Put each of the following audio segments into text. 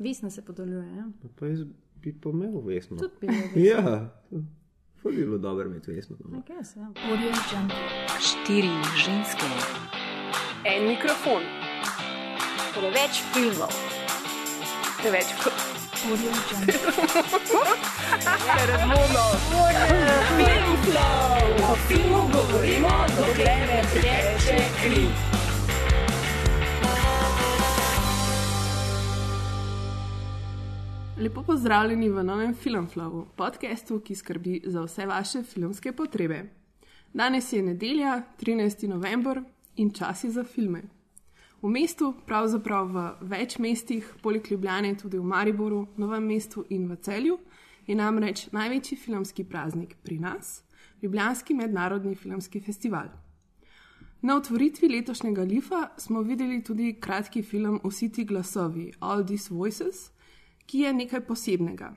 Vesna se podeljuje. Ja? Pa jaz bi imel vesno. Tudi bi bilo vesno. Ja, to bi bilo dobro imeti vesno. guess, ja. Audio Jungle. Štiri ženske, En mikrofon, preveč filmov, preveč Audio Jungle. predmogov. O filmu govorimo, dokler ne teče kri. Lepo pozdravljeni v novem Filmflowu, podkastu, ki skrbi za vse vaše filmske potrebe. Danes je nedelja, 13. november in čas je za filme. V mestu, pravzaprav v več mestih, poleg Ljubljane, tudi v Mariboru, Novem mestu in v Celju, je namreč največji filmski praznik pri nas, Ljubljanski mednarodni filmski festival. Na otvoritvi letošnjega Lifa smo videli tudi kratki film Vsi ti glasovi, All These Voices, ki je nekaj posebnega.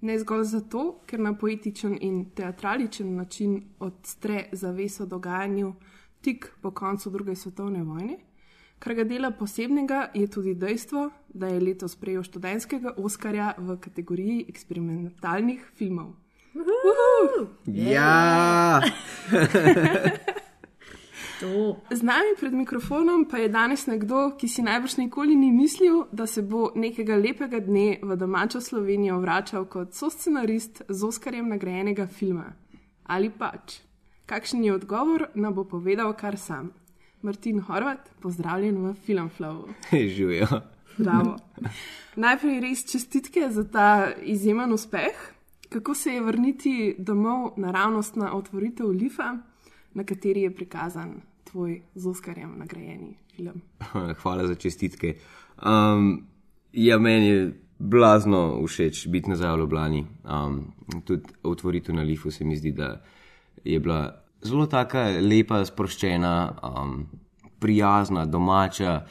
Ne zgolj zato, ker na poetičen in teatraličen način odstre zaveso dogajanju tik po koncu druge svetovne vojne, kar ga dela posebnega, je tudi dejstvo, da je letos prejel študentskega Oskarja v kategoriji eksperimentalnih filmov. Ja, To. Z nami pred mikrofonom pa je danes nekdo, ki si najbrž nikoli ni mislil, da se bo nekega lepega dne v domačo Slovenijo vračal kot soscenarist z Oskarjem nagrajenega filma. Ali pač? Kakšen je odgovor, nam bo povedal kar sam. Martin Horvat, pozdravljen v Filmflowu. živijo. Bravo. Najprej res čestitke za ta izjemen uspeh. Kako se je vrniti domov naravnost na otvoritev Lifa, na kateri je prikazan tvoj z Oskarjem nagrajeni film? Hvala za čestitke. Um, ja, meni je blazno všeč biti nazaj v Ljubljani. Um, tudi otvoritev na Lifu se mi zdi, da je bila zelo taka lepa, sproščena, um, prijazna, domača.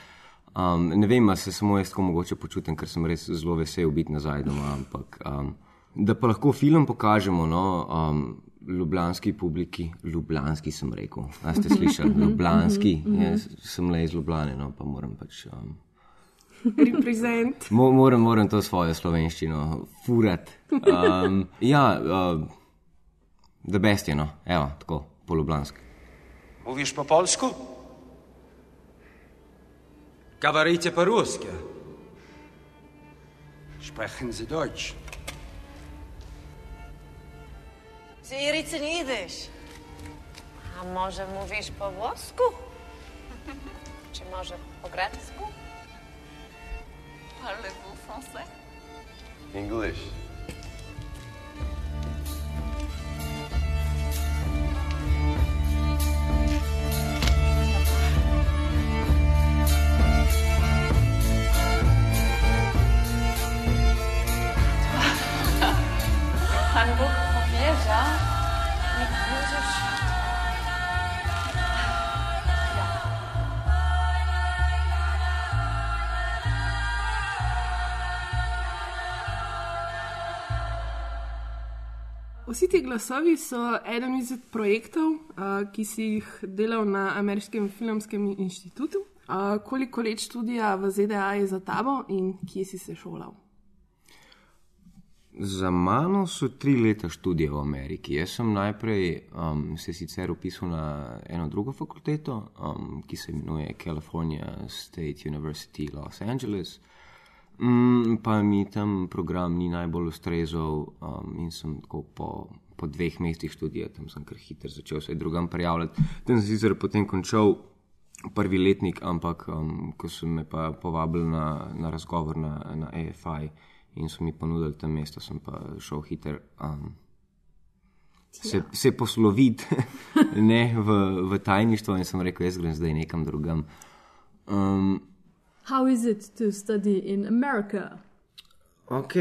Um, ne vem, ali se samo jaz tako mogoče počutim, ker sem res zelo vesel biti nazaj doma. Ampak, um, da pa lahko film pokažemo no, um, ljubljanski publiki, ljubljanski sem rekel. A ste slišali? Ljubljanski, jaz sem le iz Ljubljane, no, pa moram pač. Um, Reprezent. Mo moram, moram to svojo slovenščino furat. Um, ja, uh, da bestjeno, evo, tako, po ljubljanski. Mówisz po polsku? Говорите по-русски. Sprechen Sie Deutsch. Syricy nie idziesz. A może mówisz po włosku? Czy może po grecku? Parlez-vous français? English. Vsi ti glasovi so eden izmed projektov, uh, ki si jih delal na Ameriškem filmskem inštitutu. Uh, koliko let študija v ZDA je za tabo in kje si se šolal? Za mano so tri leta študija v Ameriki. Jaz sem najprej um, se sicer upisal na eno drugo fakulteto, um, ki se imenuje California State University Los Angeles. Mm, pa mi tam program ni najbolj ustrezal um, in sem tako po, po dveh mesecih študija, tam sem kar hitro začel se drugam prijavljati. Tam sem sicer potem končal prvi letnik, ampak um, ko so me pa povabili na, na razgovor na, na AFI in so mi ponudili tam mesto, sem pa šel hiter. Um, Se, se posloviti ne, v, v tajništvo, in sem rekel, jaz grem zdaj nekam drugam. Um, How is it to study in America? Ok,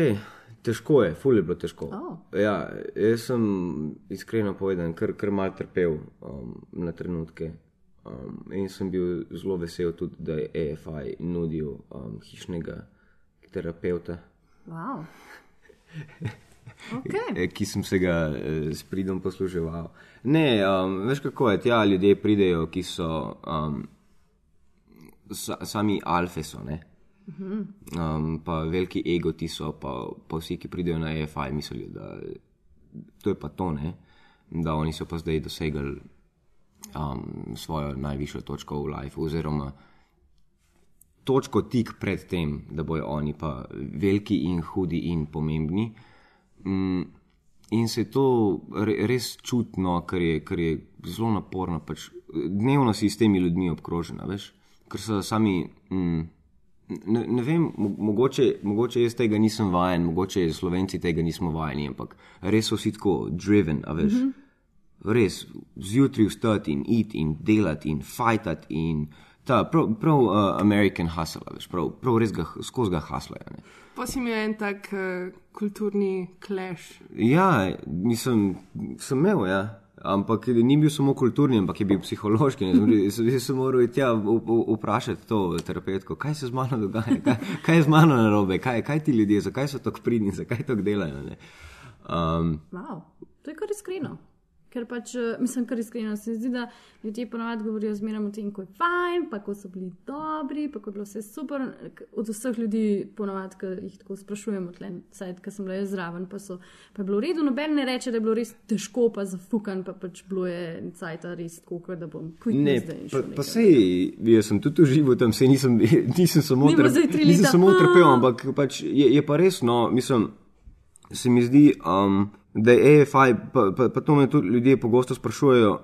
težko je, ful je bilo težko. Oh. Ja, jaz sem iskreno povedan, kar, kar mal trpel um, na trenutke. Um, in sem bil zelo vesel tudi, da je AFI nudil um, hišnega terapeuta, Wow. Okay. eh, ki sem se ga eh, s pridom posluževal. Ne, um, veš kako je, tja ljudje pridejo, ki so um, sa, sami alfe, so, ne? Um, pa veliki egoti so, pa, pa vsi, ki pridejo na EFI, mislijo, da to je pa to, ne? da oni so pa zdaj dosegli um, svojo najvišjo točko v life, oziroma točko tik pred tem, da bojo oni pa veliki in hudi in pomembni. Mm, in se to re, res čutno, ker je, ker je zelo naporno. Pač dnevno si s temi ljudmi obkrožena, veš, ker so sami. Mm, Ne, ne vem, mo- mogoče, mogoče jaz tega nisem vajen, mogoče slovenci tega nismo vajeni, ampak res so vsi tako driven, a veš. Mm -hmm. Res zjutraj vstati in iti in delati in fajtati in ta prav, prav uh, American hustle, veš, prav, prav res ga, skozi ga haslajo. ne. Pa si imel en tak uh, kulturni clash. Ja, mislim, sem imel, ja. Ampak ni bil samo kulturni, ampak je bil psihološki. Jaz sem- moral iti tja vprašati to terapevtko, kaj se z mano dogaja, kaj, kaj je z mano narobe, kaj, kaj ti ljudje, zakaj so tako pridni, zakaj tako delajo. Um, Wow, to je kar iskreno. Ker pač, eh, mislim, kar iskreno se mi zdi, da ljudje ponovadi govorijo zmeraj o tem, kako je fajn, pa kako so bili dobri, pa kako je bilo vse super. Od vseh ljudi ponovadi, ki jih tako sprašujemo, tleh, ki sem bila jaz zraven, pa, so, pa je bilo v redu, noben ne reče, da je bilo res težko, pa zafukan, pa pač bilo je cajt res tako, da bom ne, kvitnil zdaj. in pa, šel pa sej, jaz sem tudi užival tam, sej nisem, nisem samo, Ni bilo trp- zdaj tri nisem samo trpel, ampak pač je, je pa res, no, mislim, se mi zdi, um, da je AFI, pa, pa, pa to me tudi ljudje pogosto sprašujejo.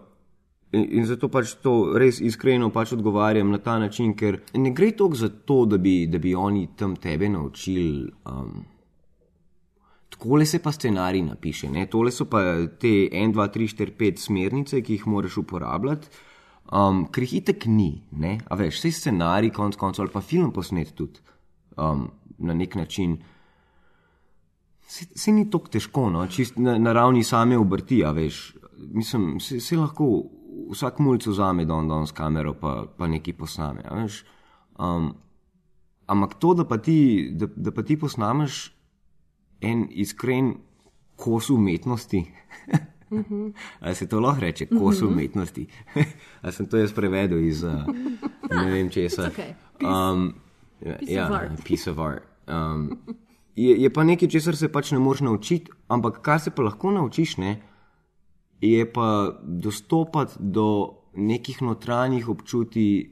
In, in zato pač to res iskreno pač odgovarjam na ta način, ker ne gre toliko za to, da bi, da bi oni tam tebe naučili. Um, Takole se pa scenarij napiše, ne? tole so pa te 1, 2, 3, 4, 5 smernice, ki jih moraš uporabljati, um, ker jih itek ni. Ne? A veš, vse scenarij, konc koncev, ali pa film posnet tudi um, na nek način. Se, se ni tako težko, no? čist na, na ravni same obrti, a veš. Mislim, se, se lahko vsak mulj vzame don, don s kamero, pa, pa nekaj posname. a veš. Um, ampak to, da pa ti, da, da pa ti posnameš en iskren kos umetnosti. Ali se to lahko reče, kos umetnosti? Ali sem to jaz prevedel iz uh, ne vem česa. okej. Um, Piece ja, of art. piece of art. Um, je, je pa nekaj, česar se pač ne moreš naučiti, ampak kar se pa lahko naučiš, ne, je pa dostopati do nekih notranjih občutij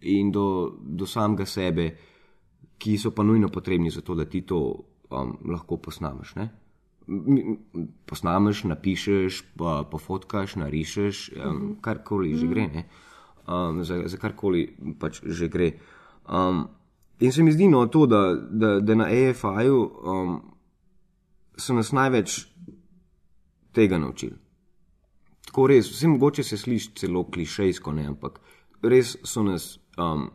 in do, do samega sebe, ki so pa nujno potrebni za to, da ti to um, lahko posnameš. Ne? Posnameš, napišeš, pa pofotkaš, narišeš, um, karkoli že gre, ne? um, za, za karkoli pač že gre. Um, in se mi zdi no to, da, da, da na AFI-ju um, so nas največ tega naučili. Tako res, vse mogoče se sliši celo klišejsko, ne, ampak res so nas um,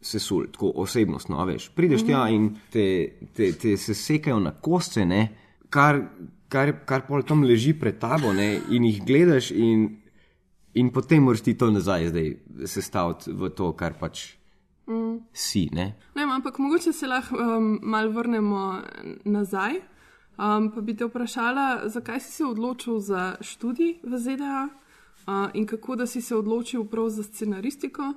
sesuli, tako osebnostno, veš. Prideš tja in te, te, te se sekajo na kosce, ne, kar, kar, kar pol tam leži pred tabo, ne, in jih gledaš, in, in potem moraš ti to nazaj zdaj sestaviti v to, kar pač mm. si. Ne. Ne, ampak mogoče se lahko um, malo vrnemo nazaj. Um, pa bi te vprašala, zakaj si se odločil za študij v ZDA uh, in kako da si se odločil prav za scenaristiko.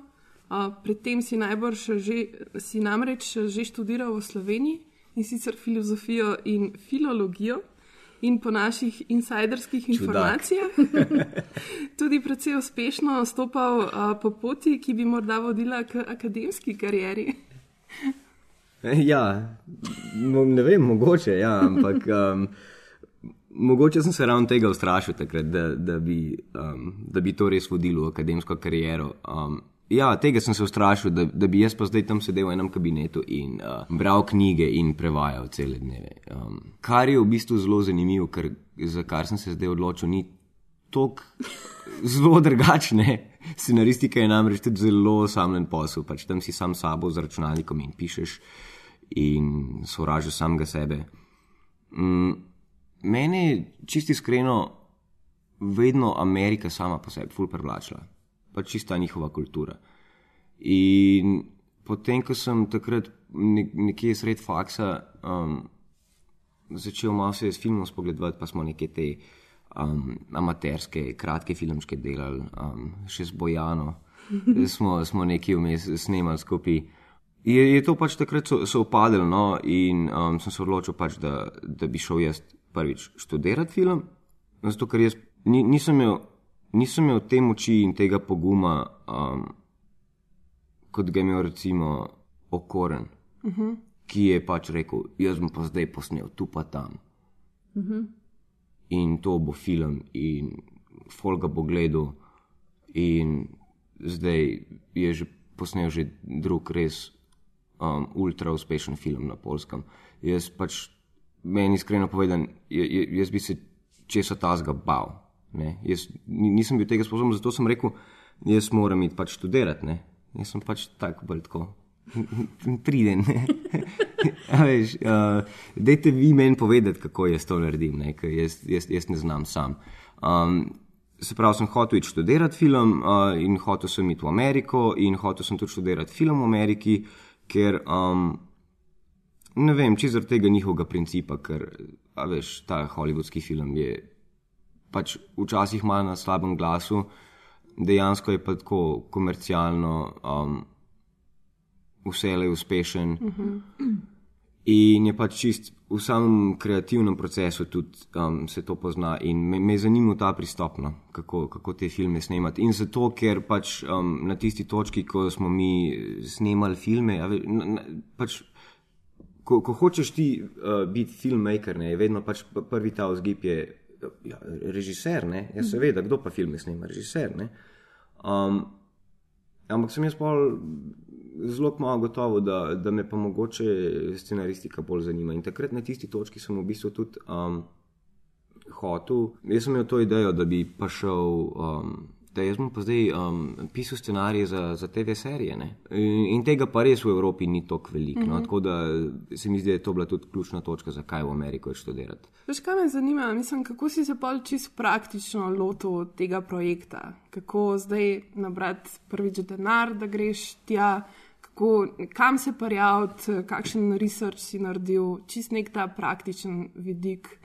Uh, predtem si najbrž že, si namreč že študiral v Sloveniji in sicer filozofijo in filologijo. In po naših insiderskih informacijah, tudi precej uspešno stopal uh, po poti, ki bi morda vodila k akademski karieri. Ja, mo- ne vem, mogoče, ja, ampak um, mogoče sem se ravno tega ustrašil takrat, da, da, bi, um, da bi to res vodilo v akademsko kariero. Um, ja, tega sem se ustrašil, da, da bi jaz pa zdaj tam sedel v enem kabinetu in uh, bral knjige in prevajal cele dneve. Um, kar je v bistvu zelo zanimivo, ker za kar sem se zdaj odločil, ni tako zelo drugačne. Scenaristika je namreč tudi zelo osamljen posel, pač tam si sam s sabo z računalnikom in pišeš in sovražiš samega sebe. Mm, mene je čisto iskreno vedno Amerika sama po sebi ful privlačila, pa čista njihova kultura. In potem, ko sem takrat ne, nekje sred faksa um, začel malo se s filmom spogledovati, pa smo neke te um, amaterske, kratke filmčke delali, um, še z Bojano. smo, smo nekaj vmes snemali skupaj. je, je to pač takrat so, so upadlo, no, in um, sem se odločil, pač, da, da bi šel jaz prvič študirati film. Zato, ker jaz ni, nisem, imel, nisem imel te moči in tega poguma, um, kot ga je imel recimo Okoren, uh -huh. ki je pač rekel: Jaz bom pa zdaj posnel tu pa tam. Uh -huh. In to bo film, in Folga bo gledal, in zdaj je že posnel že drug res um, ultra uspešen film na polskem. Jaz pač, meni iskreno povedan, jaz bi se česa tazga bal. Ne? Jaz nisem bil tega sposoben, zato sem rekel, jaz moram iti pač študirati. Ne? Jaz sem pač tako bolj tako. Priden. Veš, uh, dejte vi meni povedati, kako jaz to naredim, ne? ker jaz, jaz, jaz ne znam sam. Um, se pravi, sem hotel iti študirati film uh, in hotel sem iti v Ameriko in hotel sem tudi študirati film v Ameriki, ker um, ne vem, če zaradi tega njihovega principa, ker veš, ta hollywoodski film je pač včasih malo na slabem glasu, dejansko je pa tako komercialno, um, vse le uspešen. Uh -huh. In je pač čist v samem kreativnem procesu tudi um, se to pozna in me, me zanima ta pristop, no, kako, kako te filme snemati. In zato, ker pač um, na tisti točki, ko smo mi snemali filme, ve, na, na, pač, ko, ko hočeš ti uh, biti filmmaker, ne, je vedno pač prvi ta vzgib je ja, režiser, ne, ja seveda, kdo pa filme snema, režiser. Um, ampak sem jaz pa zelo malo gotovo, da, da me pa mogoče scenaristika bolj zanima. In takrat na tisti točki sem v bistvu tudi um, hotel. Jaz sem imel to idejo, da bi pa šel. Um, Da jaz bom pa zdaj um, pisal scenarije za, za TV serije. In, in tega pa res v Evropi ni tako veliko. Mm -hmm. no? Tako da se mi zdi, da je to bila tudi ključna točka, zakaj v Ameriko študirati. Veš, kaj me zanima? Mislim, kako si se pa čisto praktično lotil tega projekta? Kako zdaj nabrati prvič denar, da greš tja? kako, kam se prijaviti, kakšen research si naredil, čist nek ta praktičen vidik,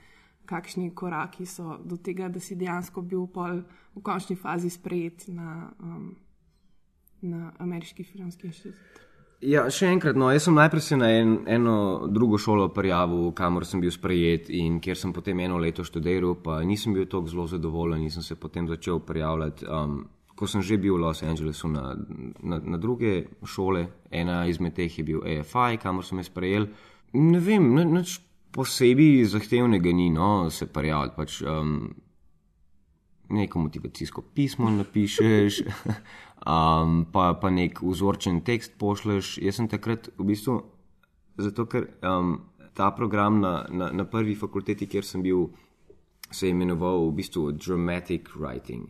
kakšni koraki so do tega, da si dejansko bil v končni fazi sprejet na, um, na ameriški filmski inštitut. Ja, še enkrat, no, jaz sem najprej se na en, eno drugo šolo prijavil, kamor sem bil sprejet in kjer sem potem eno leto študiral, pa nisem bil tako zelo zadovoljen in sem se potem začel prijavljati. Um, ko sem že bil v Los Angelesu na, na, na druge šole, ena izmed teh je bil AFI, kamor sem jih sprejel. Ne vem, nič posebej zahtevnega ni, no, se prijaviti. Pač, um, neko motivacijsko pismo napišeš, um, pa, pa nek vzorčen tekst pošleš. Jaz sem takrat v bistvu, zato ker um, ta program na, na, na prvi fakulteti, kjer sem bil, se je imenoval v bistvu Dramatic Writing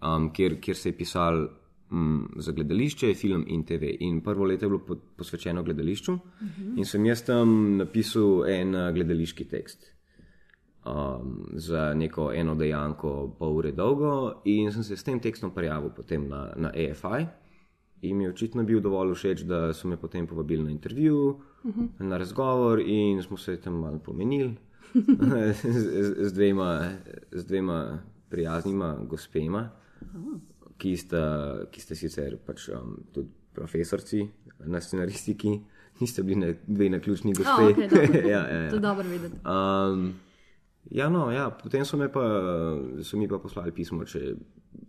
um, kjer, kjer se je pisal um, za gledališče, film in TV. In prvo leto je bilo posvečeno gledališču uh -huh. in sem jaz tam napisal en uh, gledališki tekst. Um, za neko eno dejanko, pol ure dolgo, in sem se s tem tekstom prijavil potem na, na AFI. In mi je očitno bil dovolj všeč, da so me potem povabili na intervju, uh -huh. na razgovor, in smo se tam malo pomenili z, z, z, dvema, z dvema prijaznima gospema ki sta, ki sta sicer pač, um, tudi profesorci na scenaristiki, niste bili na, dve na ključni gospe. Oh, okay, ja, ja, ja. To je dobro videti. Um, ja, no, ja, potem so, pa, so mi pa poslali pismo, če,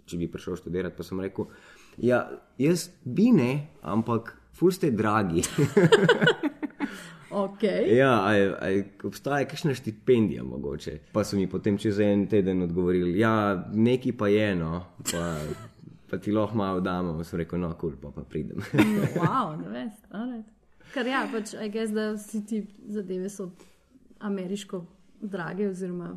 če bi prišel študirati. Pa sem rekel, ja, jaz bi ne, ampak ful ste dragi. Okay. Ja, aj, aj, obstaja kakšna štipendija, mogoče. Pa so mi potem čez en teden odgovorili, da ja, neki pa je eno, pa, pa ti lahko malo damo. Sem rekel, no, kul, cool, pa, pa pridem. wow, da veš, alright. Ker ja, pač, aj gess, da vsi ti zadeve so ameriško drage, oziroma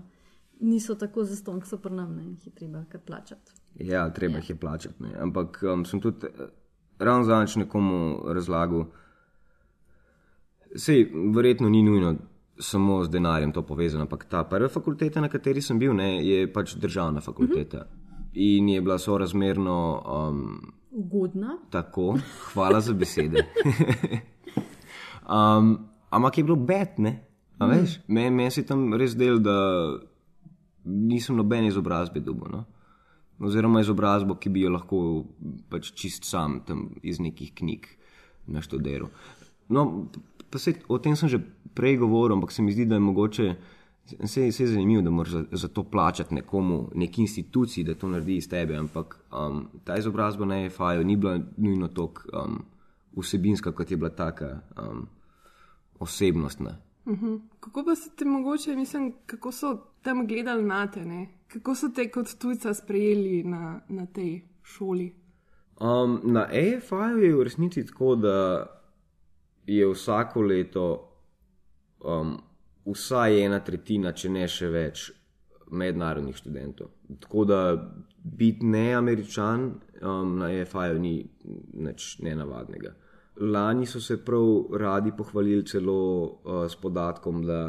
niso tako zaston, kot so pri nam, ne, jih je treba kar plačati. Ja, treba ja. jih je plačati. Ne. Ampak um, sem tudi eh, ravno zadnjič nekomu razlagal. Sej, verjetno ni nujno samo z denarjem to povezano, ampak ta prva fakulteta, na kateri sem bil, ne, je pač državna fakulteta. -hmm. In je bila sorazmerno. Um, Ugodna. Tako, hvala za besede. um, ampak je bilo bed, ne? Mm. Meni men se tam res del, da nisem noben izobrazbe dobil. No? Oziroma izobrazbo, ki bi jo lahko pač čist sam tam iz nekih knjig naštudiral. no, pa se, o tem sem že prej govoril, ampak se mi zdi, da je mogoče. Vse je zanimivo, da moraš za, za to plačati nekomu, neki instituciji, da to naredi iz tebe, ampak um, ta izobrazba na EFI-ju ni bila nujno tako um, vsebinska, kot je bila taka um, osebnostna. Kako pa so te mogoče, mislim, kako so tam gledali na te, ne? kako so te kot tujca sprejeli na, na tej šoli? Um, na EFI-ju je v resnici tako, da je vsako leto um, vsaj ena tretjina, če ne še več, mednarodnih študentov. Tako da biti neameričan um, na EFI-ju ni nič nenavadnega. Lani so se prav radi pohvalili celo uh, s podatkom, da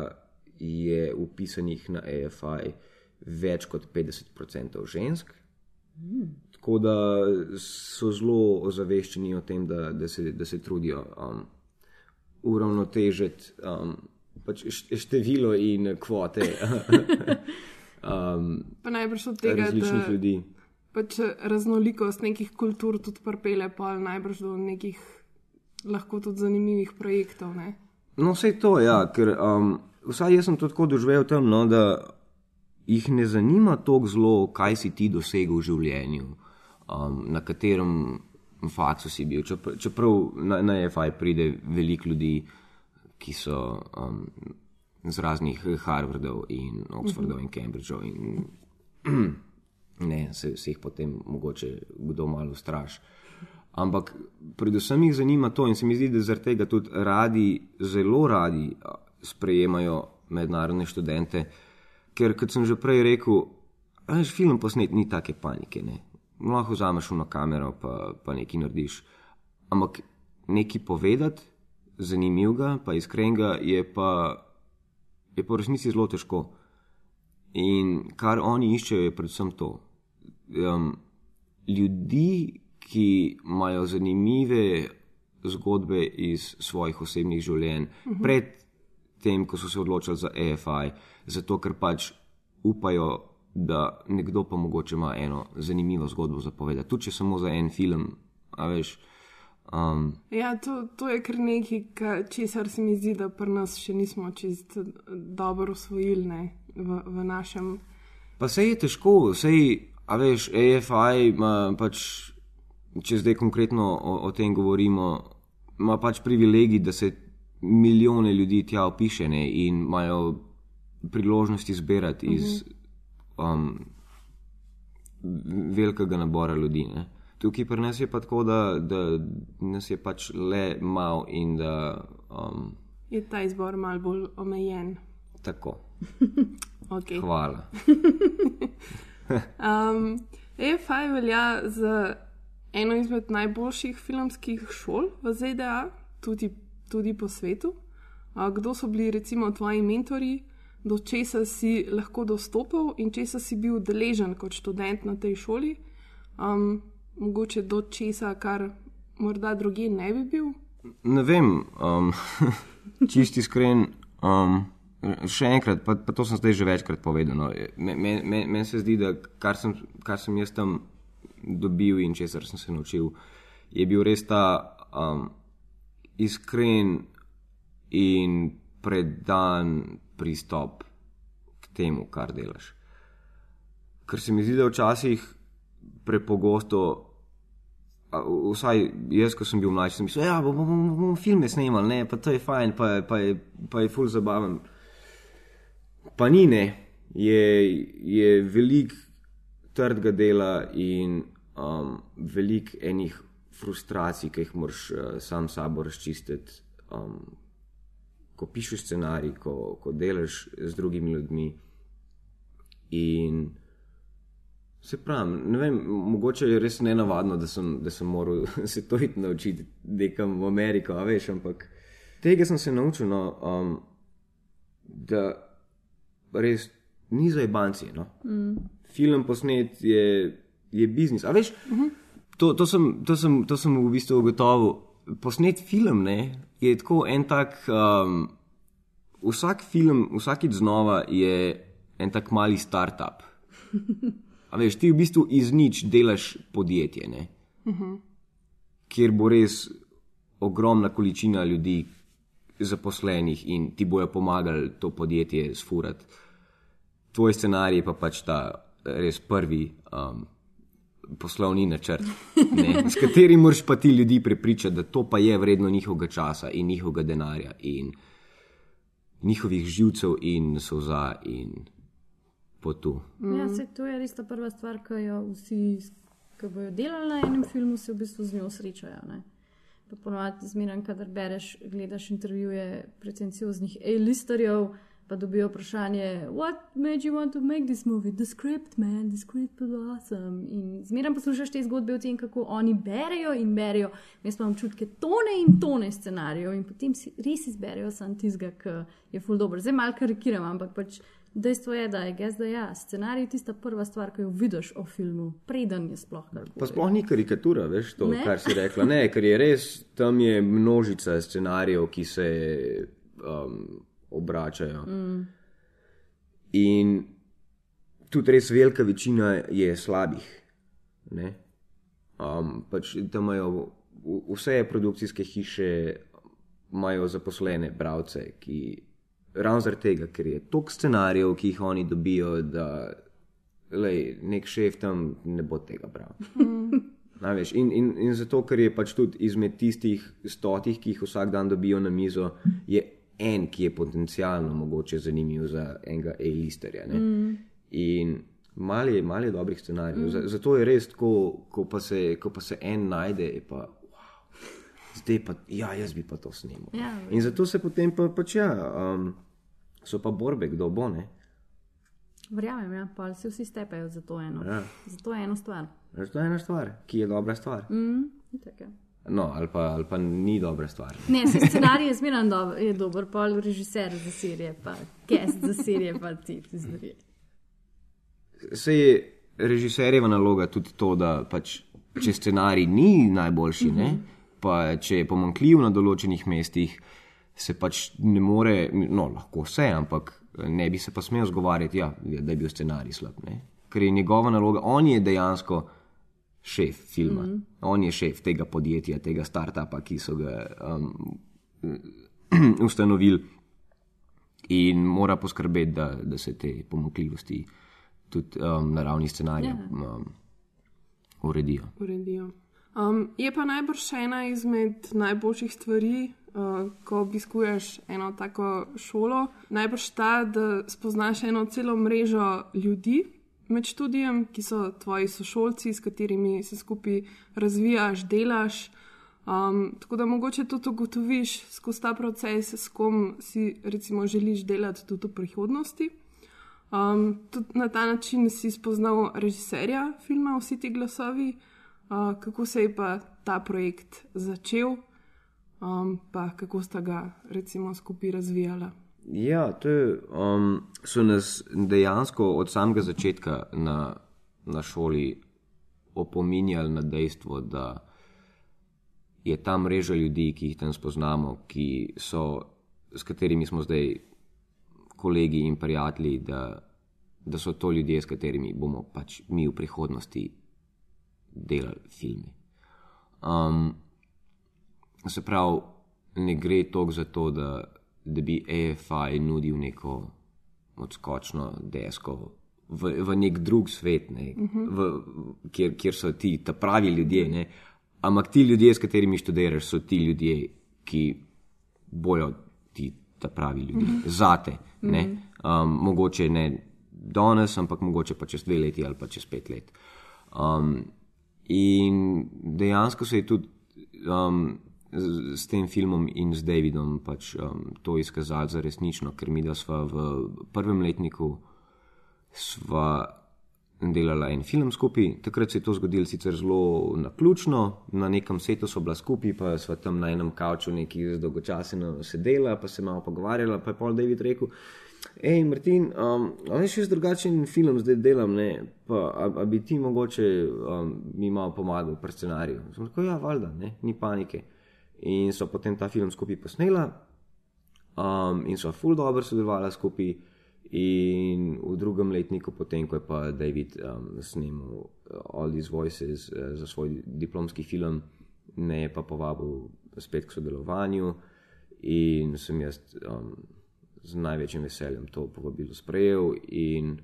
je upisanih na EFI več kot 50% žensk. Tako da so zelo ozaveščeni o tem, da, da, se, da se trudijo um, uravnotežiti um, pač št- število in kvote um, Pa najbrž od tega, različnih da ljudi. pač raznolikost nekih kultur tudi pripelje pa najbrž do nekih lahko tudi zanimivih projektov. Ne? No, vse to, ja, ker um, vsaj jaz sem to tako doživel tam, no, da jih ne zanima tako zelo, kaj si ti dosegel v življenju, um, na katerem faksu si bil. Čeprav, na, na EFI pride veliko ljudi, ki so um, z raznih Harvardov in Oxfordov in Cambridgeov in ne, se, se jih potem mogoče kdo malo straš. Ampak predvsem jih zanima to, in se mi zdi, da zaradi tega tudi radi, zelo radi sprejemajo mednarodne študente, ker, kot sem že prej rekel, veš, film posnet ni take panike. Ne? Lahko vzameš eno kamero, pa, pa nekaj narediš. Ampak nekaj povedati, zanimivega, pa iskrenega, je pa, je pa v resnici zelo težko. In kar oni iščejo, je predvsem to. Um, ljudi, ki imajo zanimive zgodbe iz svojih osebnih življenj, uh -huh. pred tem, ko so se odločili za EFI, zato ker pač upajo, da nekdo pa mogoče ima eno zanimivo zgodbo za povedati, tudi če samo za en film, a veš. Um, Ja, to, to je kar nekaj, ka- česar se mi zdi, da pri nas še nismo čist dobro usvojili ne, v, v našem. Pa se je težko, sej, a veš, AFI ima pač, če zdaj konkretno o, o tem govorimo, ima pač privilegij, da se milijone ljudi tja opiše ne, in imajo priložnost izbirati iz um, velikega nabora ljudi. Ne. Tukaj pri nas je pa tako, da, da nas je pač le malo in da um, Je ta izbor mal bolj omejen. tako. Okay. Hvala. Um, EFI velja za eno izmed najboljših filmskih šol v ZDA, tudi, tudi po svetu. A, kdo so bili recimo tvoji mentori, do česa si lahko dostopal in česa si bil deležen kot študent na tej šoli, um, mogoče do česa, kar morda druge ne bi bil. Ne vem, um, čisti iskren. Um, še enkrat, pa, pa to sem zdaj že večkrat povedal. No. Meni me, me, meni se zdi, da kar sem, kar sem jaz tam dobil in česar sem se naučil, je bil res ta um, iskren in predan pristop k temu, kar delaš. Ker se mi zdi, da včasih prepogosto vsaj jaz, ko sem bil mlajši, sem mislil, da ja, bomo, bomo, bomo filme snemali, ne, pa to je fajn, pa, pa, je, pa je ful zabaven. Pa ni ne, je, je veliko trdega dela in um, veliko enih frustracij, ki jih moraš uh, sam sabo razčistiti. Um, ko pišeš scenarij, ko, ko delaš z drugimi ljudmi. In Se pravi, ne vem, mogoče je res nenavadno, da sem, da sem moral se to iti naučiti, nekam v Ameriko, a veš, ampak tega sem se naučil, no, um, da res ni za banci. No. Mm. Film posnet je, je biznis. A veš, uh -huh. to, to, sem, to, sem, to sem v bistvu ugotovil. Posnet film ne, je tako en tak. Um, vsak film, vsakič znova je en tak mali start-up. A veš, ti v bistvu iz nič delaš podjetje, ne? kjer bo res ogromna količina ljudi, zaposlenih in ti bojo pomagali to podjetje sfurati. Tvoj scenarij je pa pač ta res prvi um, poslovni načrt, ne, s katerim moraš pa ti ljudi prepričati, da to pa je vredno njihovega časa in njihovega denarja in njihovih živcev in soza in potu. Mm. Ja, se, to je res ta prva stvar, ki jo vsi, ki bojo delali na enem filmu, se v bistvu z njo srečajo. Ne? Pa ponovadi zmeraj, kadar bereš, gledaš intervjuje pretencioznih A-listerjev, pa dobijo vprašanje, what made you want to make this movie? The script, man, the script was awesome. In zmeraj poslušaš te zgodbe o tem, kako oni berejo in berejo. Jaz imam občutke tone in tone scenarijev in potem si res izberejo sam tizga, ki je full dobro. Zdaj malo karikiram, ampak pač. Dejstvo je, da je gez, da ja, scenarij je tista prva stvar, ki jo vidiš o filmu, preden je sploh karkoli. Pa sploh ni karikatura, veš to, Ne. kar si rekla. Ne, ker je res, tam je množica scenarijev, ki se um, obračajo. Mm. In tudi res velika večina je slabih. Ne? Um, pač tam imajo vse produkcijske hiše, imajo zaposlene bralce, ki ravno zaradi tega, ker je toliko scenarijev, ki jih oni dobijo, da lej, nek šef tam ne bo tega bral. Največ. In, in, in zato, ker je pač tudi izmed tistih stotih, ki jih vsak dan dobijo na mizo, je en, ki je potencialno mogoče zanimiv za enega A-listerja. Mm. In malo je, malo je dobrih scenarijev. Mm. Zato je res, ko, ko, pa se, ko pa se en najde, pa. Zdaj pa, ja, jaz bi pa to snimal. Ja, In zato se potem pa, pač ja, um, so pa borbe, kdo bo ne. Verjamem, ja, pa se vsi stepajo za to eno. Ja. Za to eno stvar. Veš, To je ena stvar, ki je dobra stvar. Mm, itak, ja. No, ali pa, ali pa ni dobra stvar. Ne, se scenarij je zmeraj dober, je dober, pa režiser za serije, pa guest za serije, pa ti zmeraj. Se je režiserjeva naloga tudi to, da pač, če scenarij ni najboljši, ne, pa če je pomankljiv na določenih mestih, se pač ne more, no, lahko vse, ampak ne bi se pa smel zgovarjati, ja, da je bil scenarij slab. Ne. Ker je njegova naloga, on je dejansko šef filma, mm. on je šef tega podjetja, tega startupa, ki so ga um, ustanovili in mora poskrbeti, da, da se te pomakljivosti tudi um, na ravni scenarija Ja. um, uredijo. uredijo. Um, je pa najbrž ena izmed najboljših stvari, uh, ko obiskuješ eno tako šolo, najbrž ta, da spoznaš eno celo mrežo ljudi med študijem, ki so tvoji sošolci, s katerimi se skupaj razvijaš, delaš. Um, tako da mogoče tudi ugotoviš skozi ta proces, s kom si recimo želiš delati tudi v prihodnosti. Um, tudi na ta način si spoznal režiserja filma Vsi ti glasovi, uh, kako se je pa ta projekt začel, um, pa kako sta ga recimo skupaj razvijala. Ja, to je, um, so nas dejansko od samega začetka na, na šoli opominjali na dejstvo, da je ta mreža ljudi, ki jih tam spoznamo, ki so, s katerimi smo zdaj kolegi in prijatelji, da, da so to ljudje, s katerimi bomo pač mi v prihodnosti delali filme. Um, se pravi, ne gre toliko za to, da, da bi AFI nudil neko odskočno desko v, v nek drug svet, ne, v, kjer, kjer so ti ta pravi ljudje. Ne. Ampak ti ljudje, s katerimi študiraš, so ti ljudje, ki bojo ti ta pravi ljudje, mm -hmm. zate. Ne. Um, mogoče ne danes, ampak mogoče pa čez dve leti ali pa čez pet let. Um, in dejansko se je tudi um, z, s tem filmom in z Davidom pač, um, to izkazalo za resnično, ker mi da smo v prvem letniku sva delala en film skupaj. Takrat se je to zgodilo sicer zelo naključno, na nekem setu so bila skupaj, pa sva tam na enem kavču neki dolgočaseno sedela, pa se malo pogovarjala, pa je pol David rekel. Hej, Martin, um, veš, jaz drugačen film zdaj delam, ne, pa a, a bi ti mogoče um, mi malo pomagal pri scenariju. Sem rekel, ja, valjda, ne, ni panike. In so potem ta film skupaj posnela, um, in so full dobro sodelovala skupaj. In v drugem letniku, potem ko je pa David um, snimal uh, All These Voices uh, za svoj diplomski film, me je pa povabil spet k sodelovanju. in sem jaz um, z največjim veseljem to povabilo sprejel. In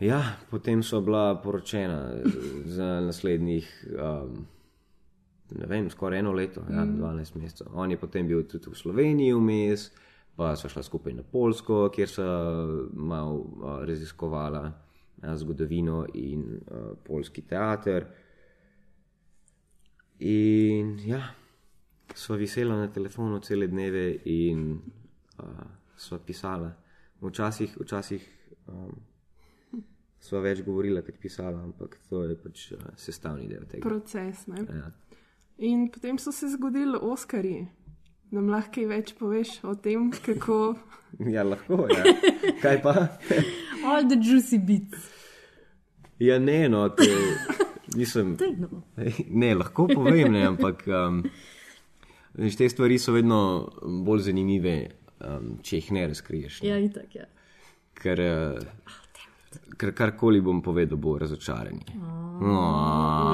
ja, potem so bila poročena za naslednjih. Um, Ne vem, skoraj eno leto, ja, 12 mesecev. On je potem bil tudi v Sloveniji vmes, pa so šla skupaj na Polsko, kjer so malo uh, raziskovala uh, zgodovino in uh, polski teater. In ja, sva visela na telefonu cele dneve in sva pisala. Včasih, včasih um, sva več govorila, kot pisala, ampak to je pač uh, sestavni del tega. Proces. Ne? Ja. In potem so se zgodili Oskarji. Nam lahko kaj več poveš o tem, kako. Ja, lahko je. Ja. Kaj pa? All the juicy bits. Ja, ne, no, te, nisem. No. Ne, lahko povem, ne, ampak um, te stvari so vedno bolj zanimive, um, če jih ne razkriješ. Ne. Ja, itak, ja. Ker, uh, ker karkoli bom povedal, bo razočaranje. Oh.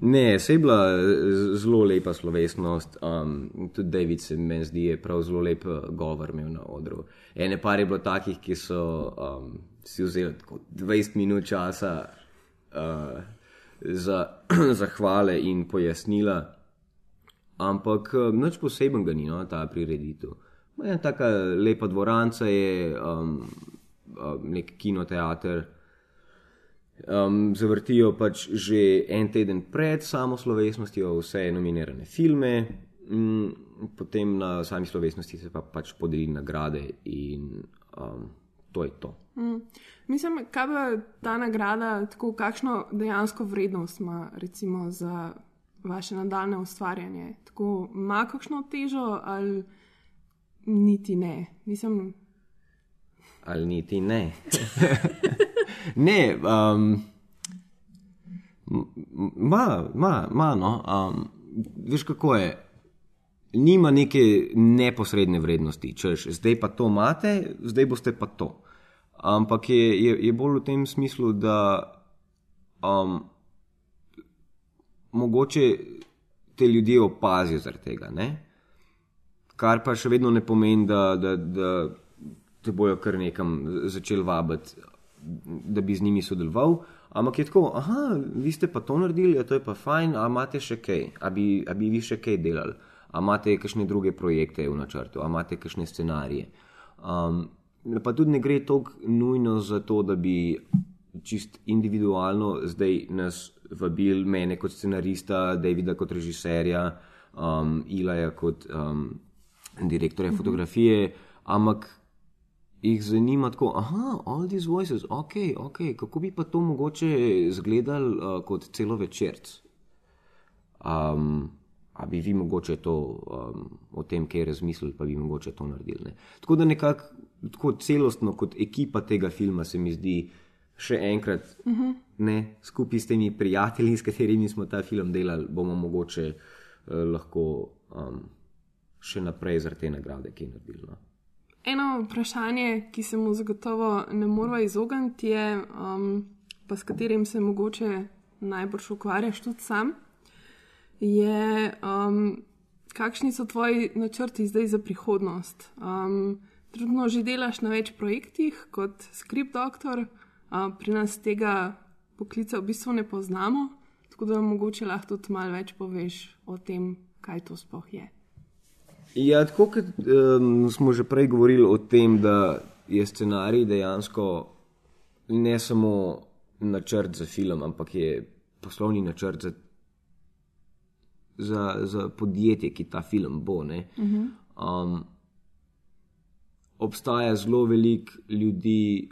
Ne, se je bila eh, zelo lepa slovesnost. Um, tudi David se meni zdi, je prav zelo lep eh, govor imel na odru. Ene par je bilo takih, ki so um, si vzeli tako 20 minut časa uh, za zahvale in pojasnila, ampak uh, nič posebenega ni no, ta prireditev. Ena taka lepa dvoranca je, um, um, nek kinoteater. Um, zavrtijo pač že en teden pred samo slovesnostjo vse nominirane filme, um, potem na sami slovesnosti se pa pač podeli nagrade in um, to je to. Mm. Mislim, kaj pa ta nagrada, tako kakšno dejansko vrednost ima za vaše nadaljne ustvarjanje? Tako ima kakšno težo ali niti ne? Mislim, Ali niti ne. ne, um, ma, ma, ma, no. Um, veš kako je. Nima neke neposredne vrednosti, češ, zdaj pa to imate, zdaj boste pa to. Ampak je, je, je bolj v tem smislu, da um, mogoče te ljudje opazijo zaradi tega. Ne? Kar pa še vedno ne pomeni, da, da, da te bojo kar nekam začeli vabiti, da bi z njimi sodeloval. Ampak je tako, ah, vi ste pa to naredili, a to je pa fajn, a imate še kaj, a bi, a bi vi še kaj delali, a imate kakšne druge projekte v načrtu, a imate kakšne scenarije. Um, pa tudi ne gre toliko nujno za to, da bi čist individualno zdaj nas vabil, mene kot scenarista, Davida kot režiserja, um, Ilaja kot um, direktorja fotografije, ampak jih zanima tako, ah, all these voices, ok, ok, kako bi pa to mogoče izgledal uh, kot celo večerc. Um, a bi vi mogoče to um, o tem, kaj razmislili, pa bi mogoče to naredili. Ne? Tako da nekako tako celostno kot ekipa tega filma se mi zdi še enkrat, uh -huh. ne, skupaj s temi prijatelji, s katerimi smo ta film delali, bomo mogoče uh, lahko um, še naprej zaradi te nagrade, ki je naredili. No? Eno vprašanje, ki se mu zagotovo ne moramo izogniti, je, um, pa s katerim se mogoče najbolj ukvarjaš tudi sam, je, um, kakšni so tvoji načrti zdaj za prihodnost. Um, Trudno že delaš na več projektih kot skript doktor, pri nas tega poklica v bistvu ne poznamo, tako da mogoče lahko tudi malo več poveš o tem, kaj to sploh je. Ja, tako kot um, smo že prej govorili o tem, da je scenarij dejansko ne samo načrt za film, ampak je poslovni načrt za, za, za podjetje, ki ta film bo. Um, obstaja zelo veliko ljudi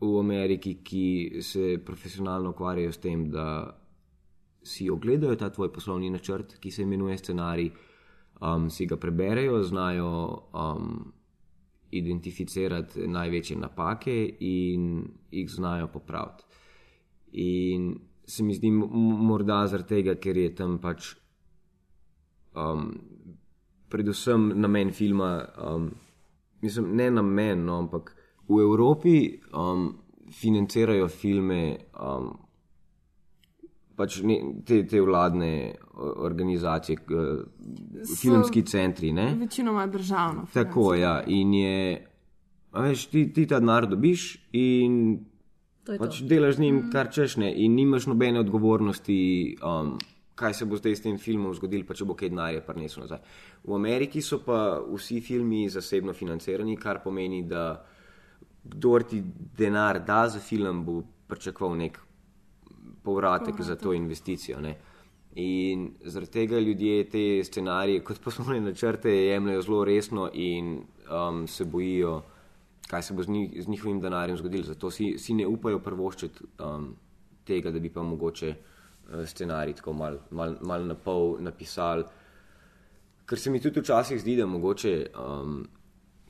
v Ameriki, ki se profesionalno ukvarjajo s tem, da si ogledajo ta tvoj poslovni načrt, ki se imenuje scenarij um, si ga preberejo, znajo um, identificirati največje napake in jih znajo popraviti. In se mi zdi, morda zaradi tega, ker je tam pač um, predvsem namen filma, um, mislim, ne namen, no, ampak v Evropi um, financirajo filme. Um, pač ne, te, te vladne organizacije, k- filmski centri. Ne? Večinoma državno. Tako, ja. In je, a veš, ti, ti ta denar dobiš in je pač to. delaš z njim, kar češ ne, in nimaš nobene odgovornosti, um, kaj se bo zdaj s tem filmom zgodilo, pa če bo kaj denarja prinesel nazaj. V Ameriki so pa vsi filmi zasebno financirani, kar pomeni, da kdor ti denar da za film, bo pričakoval nek povratek za to investicijo. Ne. In zaradi tega ljudje te scenarije, kot poslovne načrte, jemljajo zelo resno in um, se bojijo, kaj se bo z, njih, z njihovim denarjem zgodilo. Zato si, si ne upajo prvoščiti um, tega, da bi pa mogoče uh, scenarij tako mal, mal, mal na pol napisali. Ker se mi tudi včasih zdi, da mogoče um,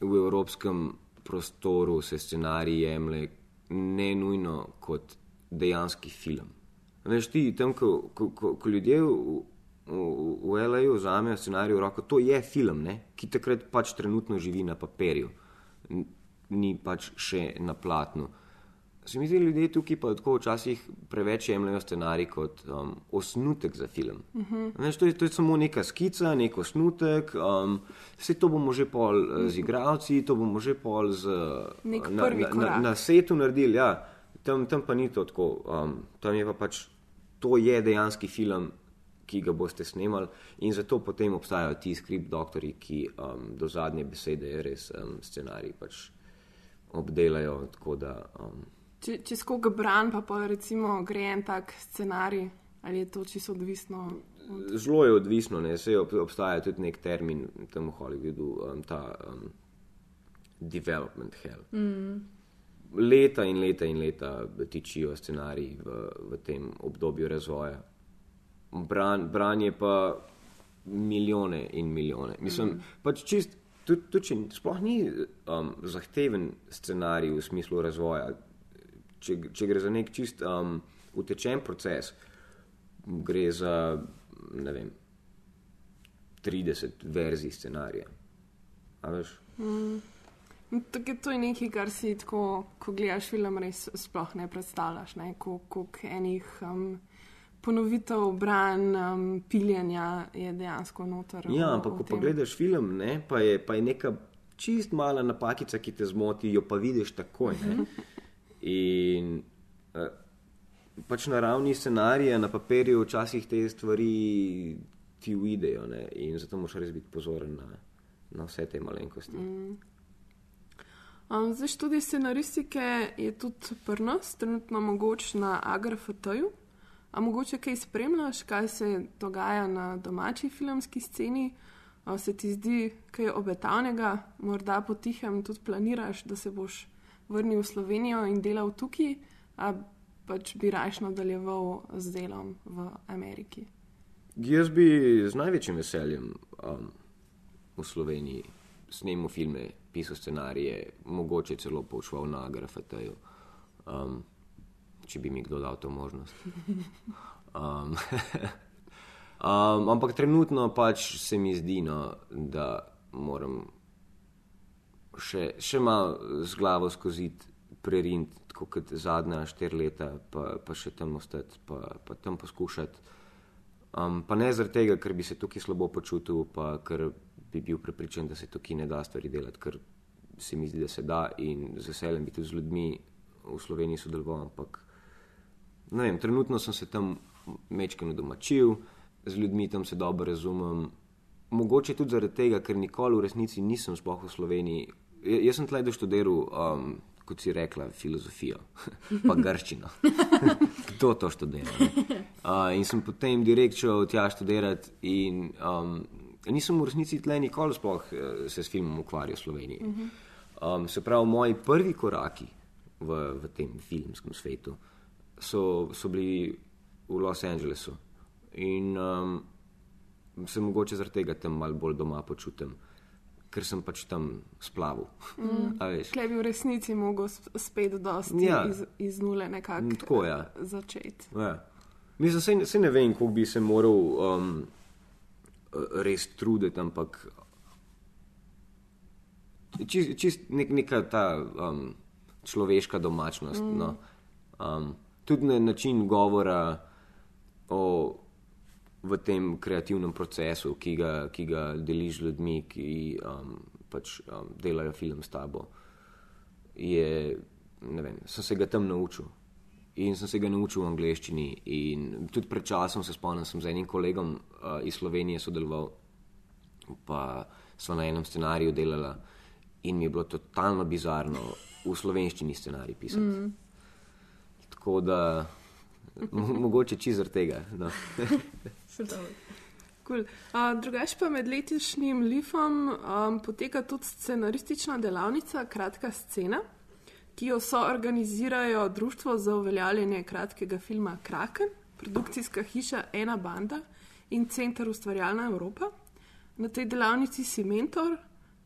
v evropskem prostoru se scenarij jemlje ne nujno kot dejanski film. Veš ti, tam, ko, ko, ko, ko ljudje v, v, v L.A.U. vzamejo scenarij v roko, to je film, ne? ki takrat pač trenutno živi na papirju, ni pač še na platnu. Se mi zdi, ljudje tukaj pa tako včasih preveč jemljajo scenarij kot um, osnutek za film. Uh -huh. Veš, to, je, to je samo neka skica, nek osnutek, um, vse to bomo že pol uh, z igravci, to bomo že pol z, Nek na, prvi na, na, korak. na setu naredili. Ja. Tam, tam pa ni to tako. Um, tam je pa pač to je dejanski film, ki ga boste snemali, in zato potem obstajajo ti skript doktori, ki um, do zadnje besede res um, scenarij pač obdelajo. Tako da, um, Če, čez koga bran, pa pa recimo gre en tak scenarij, ali je to čisto odvisno. Zelo je odvisno, ne se ob, obstaja tudi nek termin tam v Hollywoodu, um, ta um, development hell. Mm. Leta in leta in leta tičijo scenariji v, v tem obdobju razvoja. Bran, branje pa milijone in milijone. Mislim, mm. pač čist, tudi, tudi če sploh ni um, zahteven scenarij v smislu razvoja, če, če gre za nek čist um, utečen proces, gre za ne vem, 30 verzij scenarija. A veš? Tako je- To je nekaj, kar si tako, ko gledaš film, res sploh ne predstavljaš. Koliko enih um, ponovitev, bran, um, piljenja je dejansko noter. Ja, ampak ko tem. gledaš film, ne, pa, je, pa je neka čist mala napakica, ki te zmoti, jo pa vidiš takoj. Ne? In eh, pač na ravni scenarija, na papirju, včasih te stvari ti uidejo ne? in zato moraš res biti pozoren na, na vse te malenkosti. Mm. Um, zdaj, študij scenaristike je tudi pri nas, trenutno mogoč na AGRFT-ju. A mogoče kaj spremljaš, kaj se dogaja na domači filmski sceni? A se ti zdi kaj obetavnega, morda potihem tudi planiraš, da se boš vrnil v Slovenijo in delal tukaj, a pač bi raje nadaljeval z delom v Ameriki? Jaz bi z največjim veseljem um, v Sloveniji snemal filme, pisal scenarije, mogoče celo poučval na GRFT-ju, um, če bi mi kdo dal to možnost. Um, um, ampak trenutno pač se mi zdi, no, da moram še, še malo z glavo skozi prerint, tako kot zadnja štiri leta, pa, pa še tam ostati, pa, pa tam poskušati. Um, pa ne zaradi tega, ker bi se tukaj slabo počutil, pa ker bi bil prepričan, da se tukaj ne da stvari delati, ker se mi zdi, da se da in z veseljem bi tudi z ljudmi v Sloveniji sodeloval. Ampak ne vem, trenutno sem se tam mečkano domačil, z ljudmi tam se dobro razumem. Mogoče tudi zaradi tega, ker nikoli v resnici nisem sploh v Sloveniji. Ja- Jaz sem tleh doštudiral, um, kot si rekla, filozofijo, pa grščino. Kdo to študira? ne? Uh, in sem potem direkt šel tja študirati, in um, nisem v resnici tle nikoli sploh eh, se s filmom ukvarjal v Sloveniji. Um, se pravi, moji prvi koraki v, v tem filmskem svetu so, so bili v Los Angelesu. In um, se mogoče zaradi tega tam malo bolj doma počutim, ker sem pač tam splavil. Mm. Klej bi v resnici mogel sp- spet dosti Ja. iz, iz nule nekako Tako, ja. začeti. Ja. Mislim, se, se ne vem, kako bi se moral um, res truditi, ampak čist, čist nek, neka ta um, človeška domačnost. Mm. No. Um, tudi na način govora, o, v tem kreativnem procesu, ki ga, ki ga deliš z ljudmi, ki um, pač um, delajo film s tabo. Je, ne vem, sem se ga tam naučil. In sem se ga naučil v angleščini. In tudi pred časom se spomnim, sem z enim kolegom uh, iz Slovenije sodeloval, pa smo na enem scenariju delali. In mi je bilo totalno bizarno v slovenščini scenarij pisati. Mm. Tako da, mogoče čizr tega. No. Cool. Uh, drugač pa med letošnjim Lifom um, poteka tudi scenaristična delavnica Kratka scena, ki jo soorganizirajo Društvo za uveljavljanje kratkega filma Kraken, produkcijska hiša Ena banda in Center Ustvarjalna Evropa. Na tej delavnici si mentor,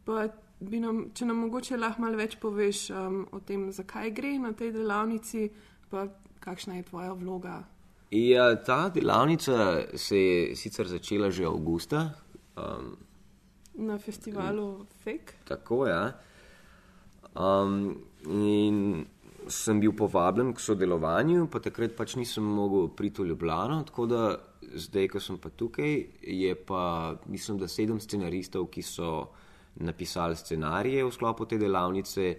pa bi nam, če nam mogoče lahko malo več poveš um, o tem, zakaj gre na tej delavnici, pa kakšna je tvoja vloga. Ja, ta delavnica se je sicer začela že avgusta. Um, Na festivalu Fake. tako je. Ja. Um, in sem bil povabljen k sodelovanju, pa takrat pač nisem mogel priti v Ljubljano. Tako da zdaj, ko sem pa tukaj, je pa mislim, da sedem scenaristov, ki so napisali scenarije v sklopu te delavnice,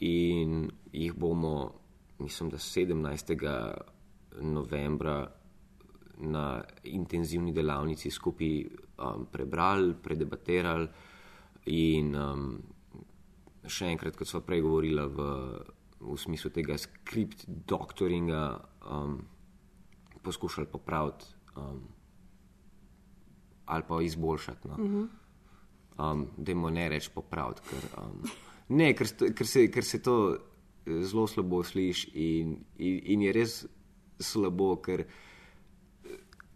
in jih bomo, mislim, da 17. novembra na intenzivni delavnici skupaj um, prebrali, predebatirali in um, še enkrat, kot smo prej govorili, v, v smislu tega skript doktoringa um, poskušali popraviti um, ali pa izboljšati. No. Um, Dajmo ne reči popraviti, ker, um, ne, ker, ker, se, ker se to zelo slabo sliši in, in, in je res slabo, ker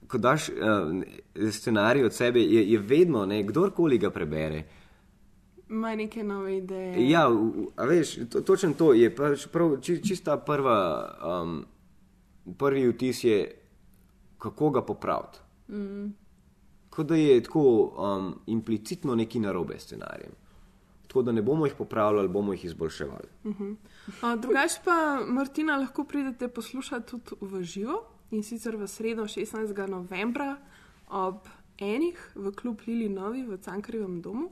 ko daš um, scenarij od sebe, je, je vedno, ne, kdorkoli ga prebere. Ima neke nove ideje. Ja, a veš, to, točno to je pač prav, či, čista prva, um, prvi vtis je, kako ga popraviti. Mm. Kot da je tako um, implicitno neki narobe s scenarijem. Tako da ne bomo jih popravljali, bomo jih izboljševali. A, Drugač pa, Martina, lahko pridete poslušati tudi v živo in sicer v sredo 16. novembra ob enih v klub Lili Novi v Cankarjevem domu.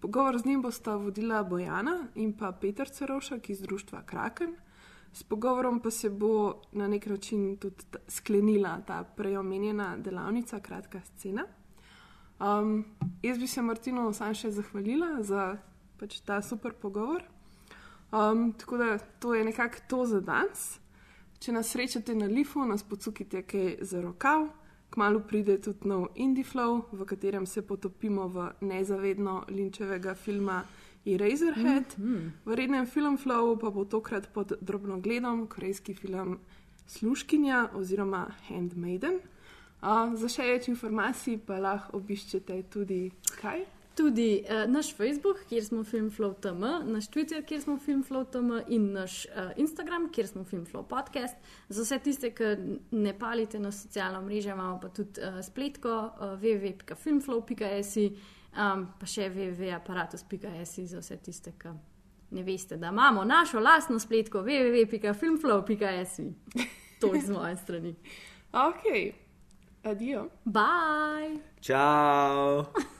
Pogovor z njim bosta vodila Bojana in pa Peter Cerovšek iz društva Kraken. S pogovorom pa se bo na nek način tudi sklenila ta preomenjena delavnica, kratka scena. Um, jaz bi se Martinu sam še zahvalila za pač ta super pogovor. Um, tako da to je nekako to za danes. Če nas srečate na Lifu, nas pocukite kaj za rokav. Kmalo pride tudi nov Indie Flow, v katerem se potopimo v nezavedno linčevega filma Eraserhead. Mm -hmm. V rednem film Flowu pa bo tokrat pod drobnogledom korejski film Sluškinja oziroma Handmaiden. Uh, za še več informacij pa lahko obiščete tudi kaj. Tudi uh, naš Facebook, kjer smo FilmFlow.tm, naš Twitter, kjer smo FilmFlow.tm in naš uh, Instagram, kjer smo FilmFlow podcast. Za vse tiste, ki ne palite na socialno mrežo, imamo pa tudi uh, spletko uh, www.filmflow.si, um, pa še www.apparatus.si za vse tiste, ki ne veste, da imamo našo lastno spletko www.filmflow.si. To je z moje strani. Ok, adijo. Bye! Ciao!